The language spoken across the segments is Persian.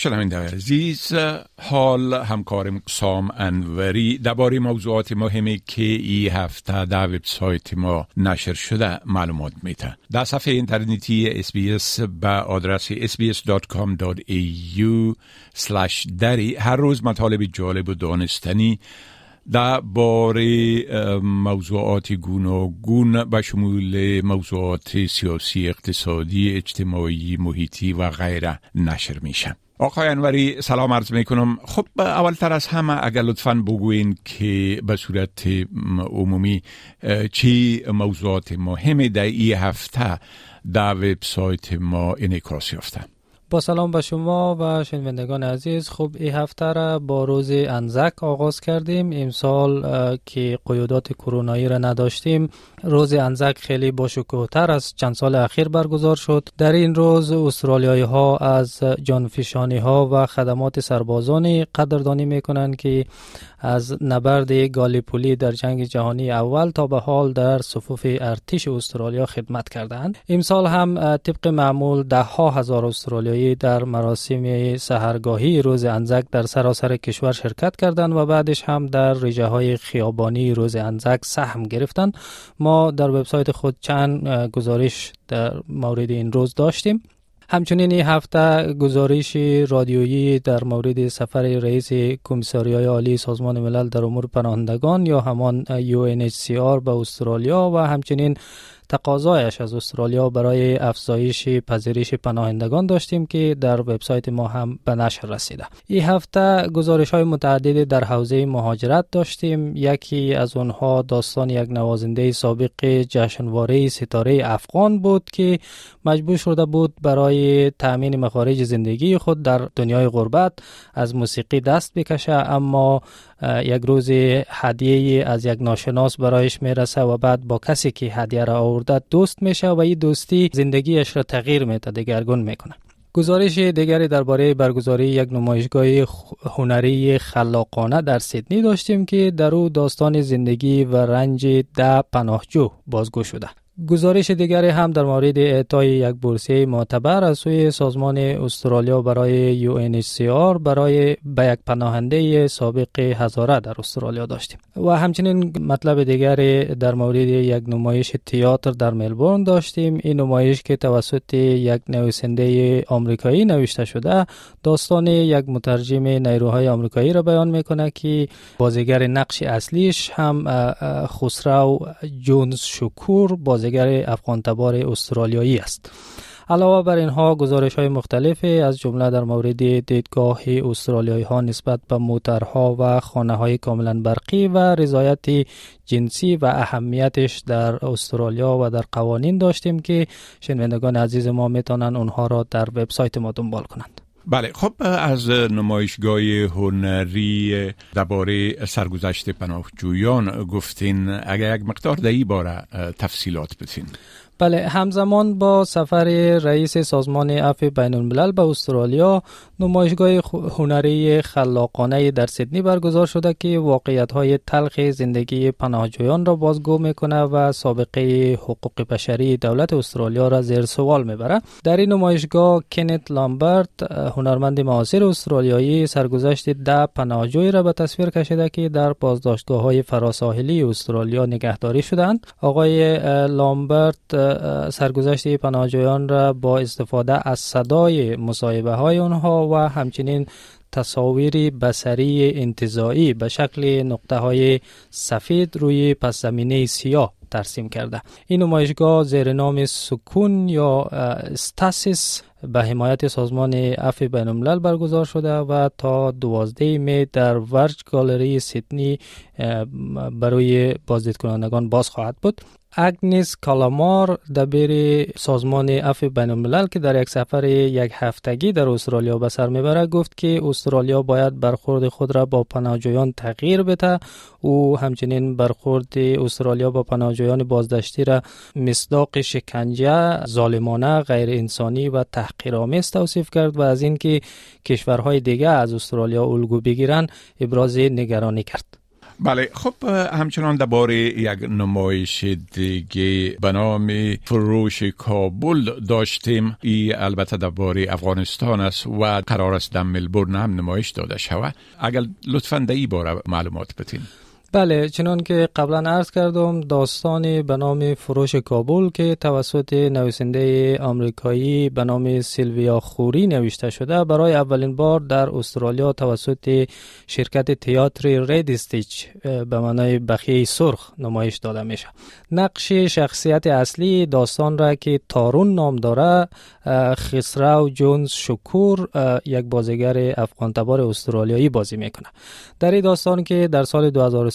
شنونده عزیز حال همکارم سام انوری. درباره موضوعات مهمی که ای هفته در وبسایت ما نشر شده معلومات میته در صفحه اینترنتی SBS به آدرس sbs.com.au دری هر روز مطالب جالب و دانستنی در باره موضوعات گوناگون به شمول موضوعات سیاسی اقتصادی اجتماعی محیطی و غیره نشر میشه آقای انوری سلام عرض می کنم خب اولتر از همه اگر لطفا بگوین که به صورت عمومی چی موضوعات مهمی در این هفته در وبسایت ما انعکاس یافته. با سلام به شما و شنوندگان عزیز. خب این هفته را با روز انزک آغاز کردیم. امسال که قیودات کرونایی را نداشتیم روز انزک خیلی با تر از چند سال اخیر برگزار شد. در این روز استرالیایی ها از جانفشانی ها و خدمات سربازانی قدردانی می کنند که از نبرد گالیپولی در جنگ جهانی اول تا به حال در صفوف ارتش استرالیا خدمت کردند امسال هم طبق معمول ده ها هزار استرالیایی در مراسم سهرگاهی روز انزک در سراسر کشور شرکت کردند و بعدش هم در رژه های خیابانی روز انزک سهم گرفتند. ما در وبسایت خود چند گزارش در مورد این روز داشتیم. همچنین این هفته گزارش رادیویی در مورد سفر رئیس کمیساریای عالی سازمان ملل در امور پناهندگان یا همان UNHCR به استرالیا و همچنین تقاضایش از استرالیا برای افزایش پذیرش پناهندگان داشتیم که در وبسایت ما هم به نشر رسیده. این هفته گزارش های متعددی در حوزه مهاجرت داشتیم. یکی از اونها داستان یک نوازنده سابق جشنواره ستاره افغان بود که مجبور شده بود برای تأمین مخارج زندگی خود در دنیای غربت از موسیقی دست بکشه اما یک روز هدیه از یک ناشناس برایش می‌رسه و بعد با کسی که هدیه را آورده دوست میشه و این دوستی زندگیش را تغییر میده دگرگون می‌کنه. گزارش دیگری درباره برگزاری یک نمایشگاه هنری خلاقانه در سیدنی داشتیم که در او داستان زندگی و رنج ده پناهجو بازگو شده. گزارش دیگری هم در مورد اعطای یک بورسیه معتبر از سوی سازمان استرالیا برای UNHCR برای به یک پناهنده سابق هزاره در استرالیا داشتیم. و همچنین مطلب دیگری در مورد یک نمایش تئاتر در ملبورن داشتیم. این نمایش که توسط یک نویسنده آمریکایی نوشته شده داستان یک مترجم نیروهای آمریکایی را بیان می‌کنه که بازیگر نقش اصلیش هم خسرو جونز شکور بازیگر بازیگر افغان تبار استرالیایی است. علاوه بر اینها گزارش های مختلفی از جمله در مورد دیدگاه استرالیایی ها نسبت به موترها و خانه های کاملا برقی و رضایت جنسی و اهمیتش در استرالیا و در قوانین داشتیم که شنوندگان عزیز ما می‌تونن اونها را در وبسایت ما دنبال کنند. بله خب از نمایشگاه هنری درباره سرگذشت پناهجویان گفتین اگر یک مقدار در این باره تفصیلات بتین بله همزمان با سفر رئیس سازمان عفو بین الملل به استرالیا نمایشگاه هنری خلاقانه در سیدنی برگزار شده که واقعیت های تلخ زندگی پناهجویان را بازگو می‌کنه و سابقه حقوق بشری دولت استرالیا را زیر سوال می‌بره. در این نمایشگاه کنت لامبرت هنرمند معاصر استرالیایی سرگذشت ده پناهجوی را به تصویر کشیده که در بازداشتگاه های فراساحلی استرالیا نگهداری شدند آقای لامبرت سرگذشت پناهجویان را با استفاده از صدای مصاحبه های آنها و همچنین تصاویر بسری انتظایی به شکل نقطه های سفید روی پس زمینه سیاه ترسیم کرده. این نمایشگاه زیر نام سکون یا استاسیس به حمایت سازمان عفو بین الملل برگزار شده و تا دوازده می در ورج گالری سیدنی برای بازدید کنندگان باز خواهد بود. اگنیس کالامار دبیر سازمان اف بین الملل که در یک سفر یک هفتگی در استرالیا به سر می‌بره گفت که استرالیا باید برخورد خود را با پناهجویان تغییر بده. او همچنین برخورد استرالیا با پناهجویان بازداشتی را مصداق شکنجه ظالمانه غیر انسانی و تحقیرآمیز توصیف کرد و از اینکه کشورهای دیگه از استرالیا الگو بگیرند ابراز نگرانی کرد. بله خب همچنان درباره یک نمایش دیگه به نام فروش کابل داشتیم. ای البته درباره افغانستان است و قرار است در ملبورن هم نمایش داده شود. اگر لطفا در این باره معلومات بتین بله چنان که قبلا عرض کردم داستانی به نام فروش کابل که توسط نویسنده آمریکایی به نام سیلویا خوری نوشته شده برای اولین بار در استرالیا توسط شرکت تئاتر رید استیچ به معنای بخیه سرخ نمایش داده میشه. نقش شخصیت اصلی داستان را که تارون نام داره خسرو جونز شکور یک بازیگر افغان تبار استرالیایی بازی می‌کنه. در این داستان که در سال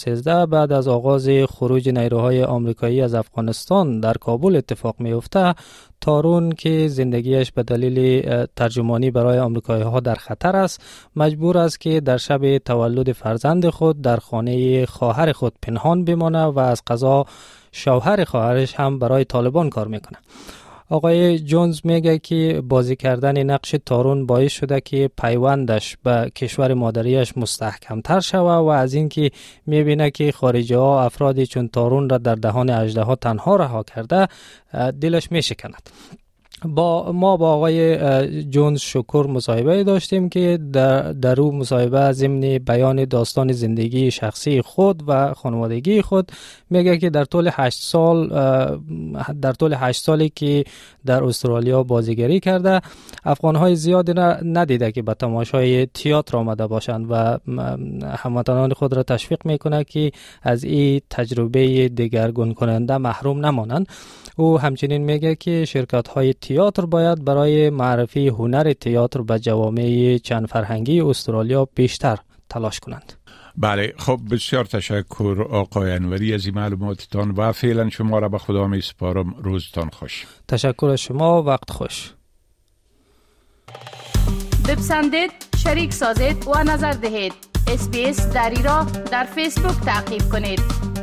2013 بعد از آغاز خروج نیروهای آمریکایی از افغانستان در کابل اتفاق میفته تارون که زندگیش به دلیل ترجمانی برای آمریکایی ها در خطر است مجبور است که در شب تولد فرزند خود در خانه خواهر خود پنهان بمانه و از قضا شوهر خواهرش هم برای طالبان کار می‌کنه آقای جونز میگه که بازی کردن نقش تارون باعث شده که پیوندش به کشور مادریش مستحکمتر شوه و از اینکه می‌بینه که خارجی ها افرادی چون تارون را در دهان اجده ها تنها رها کرده دلش میشکند. با ما با آقای جونز شکر مصاحبه داشتیم که در, در او مصاحبه ضمن بیان داستان زندگی شخصی خود و خانوادگی خود. میگه که در طول هشت سال در طول هشت سالی که در استرالیا بازیگری کرده افغان های زیادی ندیده که به تماشای تئاتر آمده باشند و هموطنان خود را تشویق می‌کنه که از این تجربه دگرگون کننده محروم نمانند. او همچنین میگه که شرکت های تئاتر باید برای معرفی هنر تئاتر به جوامع چند فرهنگی استرالیا بیشتر تلاش کنند. بله خب بسیار تشکر آقای انوری از این معلوماتتان و فعلا شما را به خدا می سپارم روزتان خوش. تشکر از شما وقت خوش. بپسندید شریک سازید و نظر دهید. اسپیس دری را در فیسبوک تعقیب کنید.